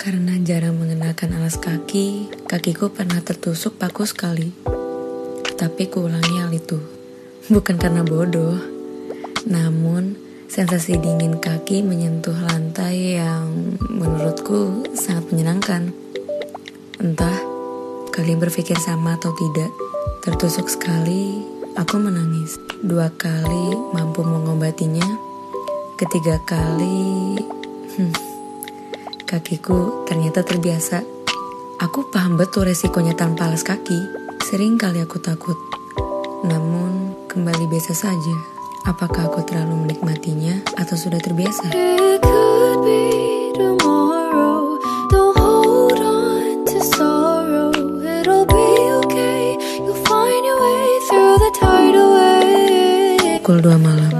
Karena jarang mengenakan alas kaki, kakiku pernah tertusuk paku sekali. Tapi kuulangi hal itu. Bukan karena bodoh. Namun, sensasi dingin kaki menyentuh lantai yang menurutku sangat menyenangkan. Entah, kalian berpikir sama atau tidak. Tertusuk sekali, aku menangis. Dua kali mampu mengobatinya Ketiga kali, hmm, Kakiku ternyata terbiasa. Aku paham betul resikonya tanpa alas kaki. Sering kali aku takut. Namun, kembali biasa saja. Apakah aku terlalu menikmatinya atau sudah terbiasa? It could be tomorrow. Don't hold on to sorrow. It'll be okay. You'll find your way through the tidal wave. Pukul 2 malam.